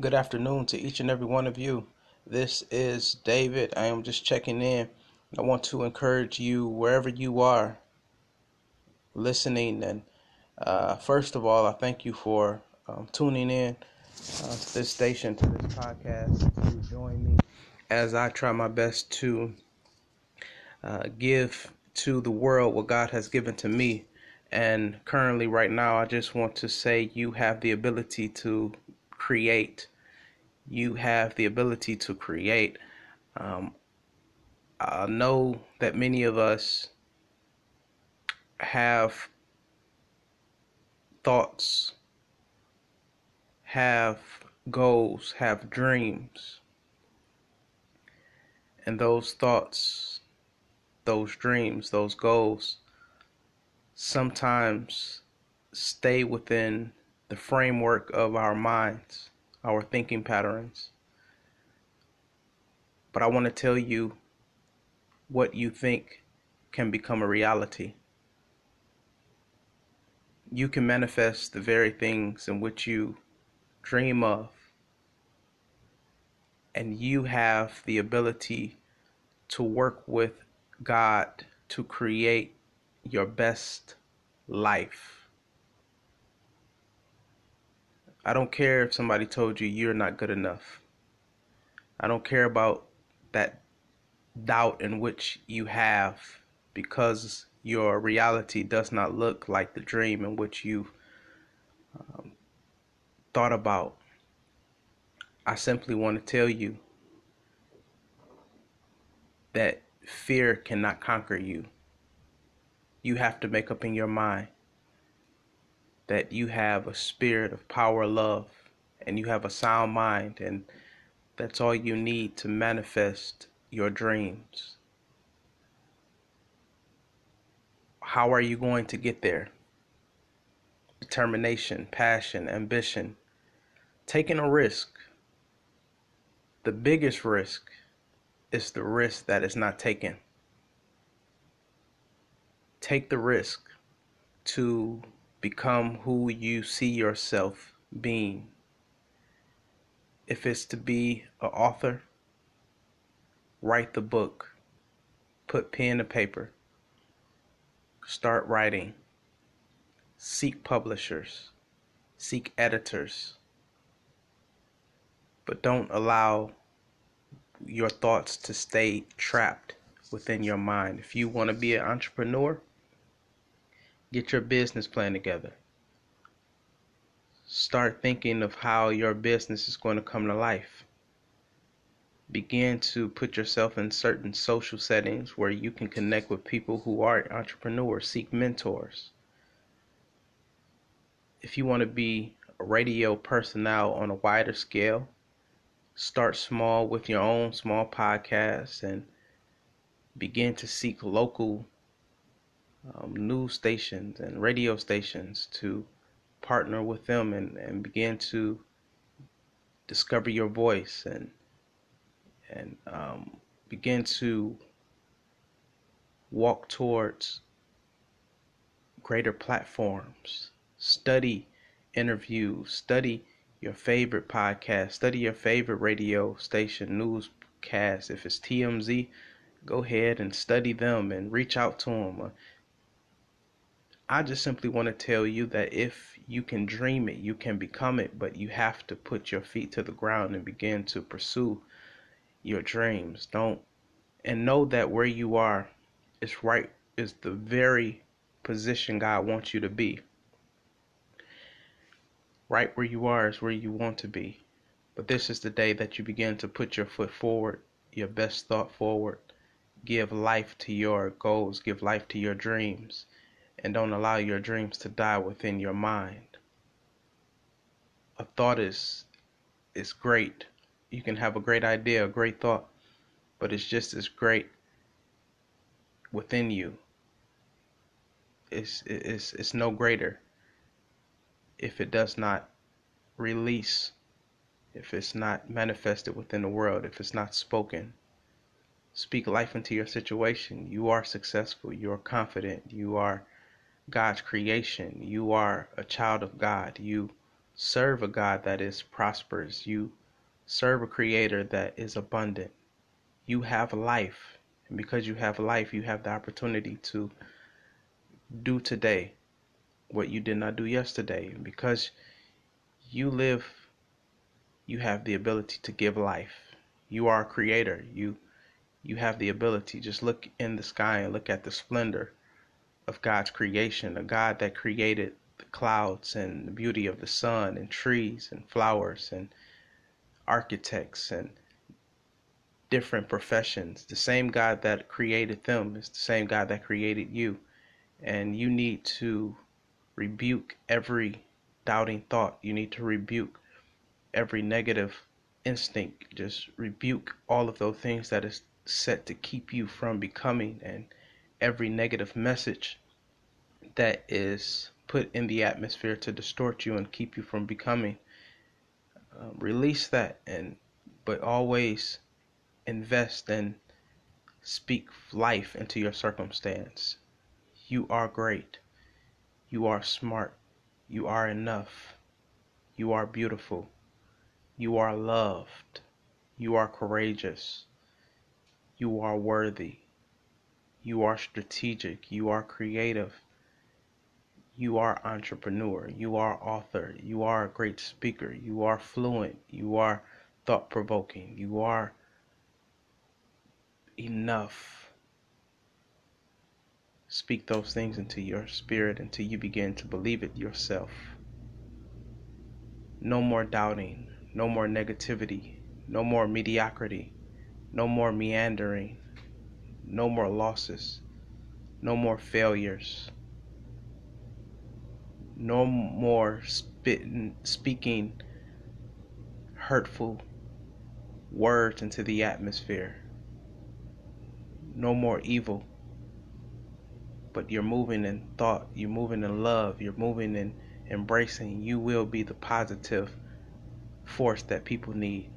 Good afternoon to each and every one of you. This is David. I am just checking in. I want to encourage you wherever you are listening. And uh, first of all, I thank you for um, tuning in uh, to this station, to this podcast, to join me as I try my best to uh, give to the world what God has given to me. And currently, right now, I just want to say you have the ability to create. You have the ability to create. Um, I know that many of us have thoughts, have goals, have dreams. And those thoughts, those dreams, those goals sometimes stay within the framework of our minds, our thinking patterns. But I want to tell you what you think can become a reality. You can manifest the very things in which you dream of. And you have the ability to work with God to create your best life. I don't care if somebody told you you're not good enough. I don't care about that doubt in which you have because your reality does not look like the dream in which you um, thought about. I simply want to tell you that fear cannot conquer you. You have to make up in your mind that you have a spirit of power, love, and you have a sound mind, and that's all you need to manifest your dreams. How are you going to get there? Determination, passion, ambition, taking a risk. The biggest risk is the risk that is not taken. Take the risk to become who you see yourself being. If it's to be an author, write the book, put pen to paper, start writing, seek publishers, seek editors, but don't allow your thoughts to stay trapped within your mind. If you want to be an entrepreneur, Get your business plan together. Start thinking of how your business is going to come to life. Begin to put yourself in certain social settings where you can connect with people who are entrepreneurs. Seek mentors. If you want to be a radio personnel on a wider scale, start small with your own small podcast and begin to seek local um, news stations and radio stations to partner with them and, and begin to discover your voice and and um, begin to walk towards greater platforms. Study interviews, study your favorite podcast, study your favorite radio station, newscast. If it's TMZ, go ahead and study them and reach out to them. I just simply want to tell you that if you can dream it, you can become it, but you have to put your feet to the ground and begin to pursue your dreams. Don't and know that where you are is right is the very position God wants you to be. Right where you are is where you want to be. But this is the day that you begin to put your foot forward, your best thought forward. Give life to your goals, give life to your dreams and don't allow your dreams to die within your mind. A thought is is great. You can have a great idea, a great thought, but it's just as great within you. It's it's it's no greater if it does not release, if it's not manifested within the world, if it's not spoken. Speak life into your situation. You are successful. You are confident. You are God's creation. You are a child of God. You serve a God that is prosperous. You serve a creator that is abundant. You have life. And because you have life, you have the opportunity to do today what you did not do yesterday. And because you live, you have the ability to give life. You are a creator. You you have the ability. Just look in the sky and look at the splendor of God's creation, a God that created the clouds and the beauty of the sun and trees and flowers and architects and different professions. The same God that created them is the same God that created you. And you need to rebuke every doubting thought. You need to rebuke every negative instinct. Just rebuke all of those things that is set to keep you from becoming and every negative message that is put in the atmosphere to distort you and keep you from becoming. Um, release that and but always invest and speak life into your circumstance. You are great. You are smart. You are enough. You are beautiful. You are loved. You are courageous. You are worthy. You are strategic. You are creative. You are entrepreneur. You are author. You are a great speaker. You are fluent. You are thought provoking. You are enough. Speak those things into your spirit until you begin to believe it yourself. No more doubting, no more negativity, no more mediocrity, no more meandering, no more losses, no more failures, no more spitting, speaking hurtful words into the atmosphere no more evil. But you're moving in thought, you're moving in love, you're moving in embracing. You will be the positive force that people need.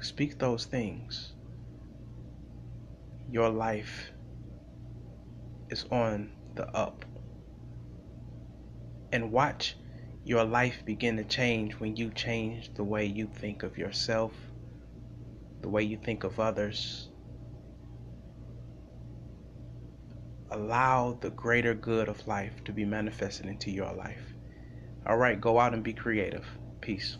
Speak those things. Your life is on the up. And watch your life begin to change when you change the way you think of yourself the way you think of others. Allow the greater good of life to be manifested into your life. All right, go out and be creative. Peace.